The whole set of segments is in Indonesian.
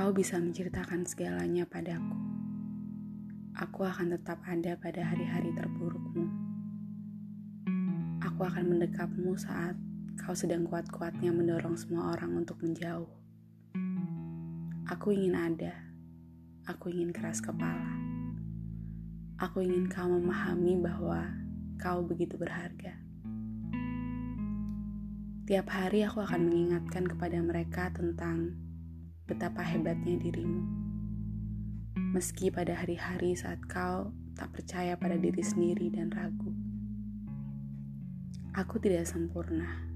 Kau bisa menceritakan segalanya padaku. Aku akan tetap ada pada hari-hari terburukmu. Aku akan mendekapmu saat kau sedang kuat-kuatnya mendorong semua orang untuk menjauh. Aku ingin ada. Aku ingin keras kepala. Aku ingin kau memahami bahwa kau begitu berharga. Tiap hari aku akan mengingatkan kepada mereka tentang betapa hebatnya dirimu. Meski pada hari-hari saat kau tak percaya pada diri sendiri dan ragu. Aku tidak sempurna.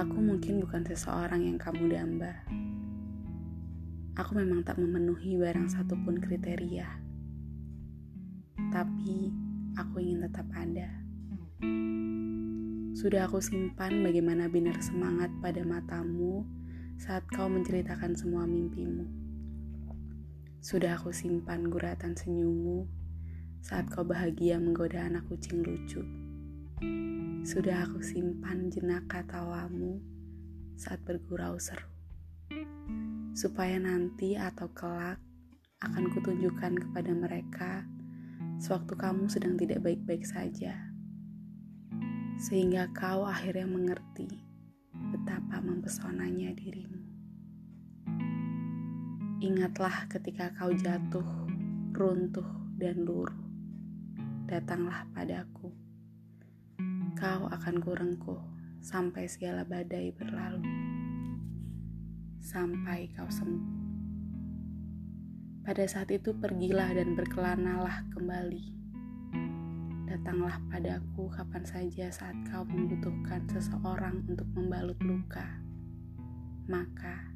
Aku mungkin bukan seseorang yang kamu damba. Aku memang tak memenuhi barang satupun kriteria. Tapi aku ingin tetap ada. Sudah aku simpan bagaimana binar semangat pada matamu saat kau menceritakan semua mimpimu. Sudah aku simpan guratan senyummu saat kau bahagia menggoda anak kucing lucu. Sudah aku simpan jenak tawamu saat bergurau seru. Supaya nanti atau kelak akan kutunjukkan kepada mereka sewaktu kamu sedang tidak baik-baik saja. Sehingga kau akhirnya mengerti betapa mempesonanya dirimu. Ingatlah ketika kau jatuh, runtuh, dan luruh. Datanglah padaku. Kau akan kurengkuh sampai segala badai berlalu. Sampai kau sembuh. Pada saat itu pergilah dan berkelanalah kembali Datanglah padaku kapan saja saat kau membutuhkan seseorang untuk membalut luka. Maka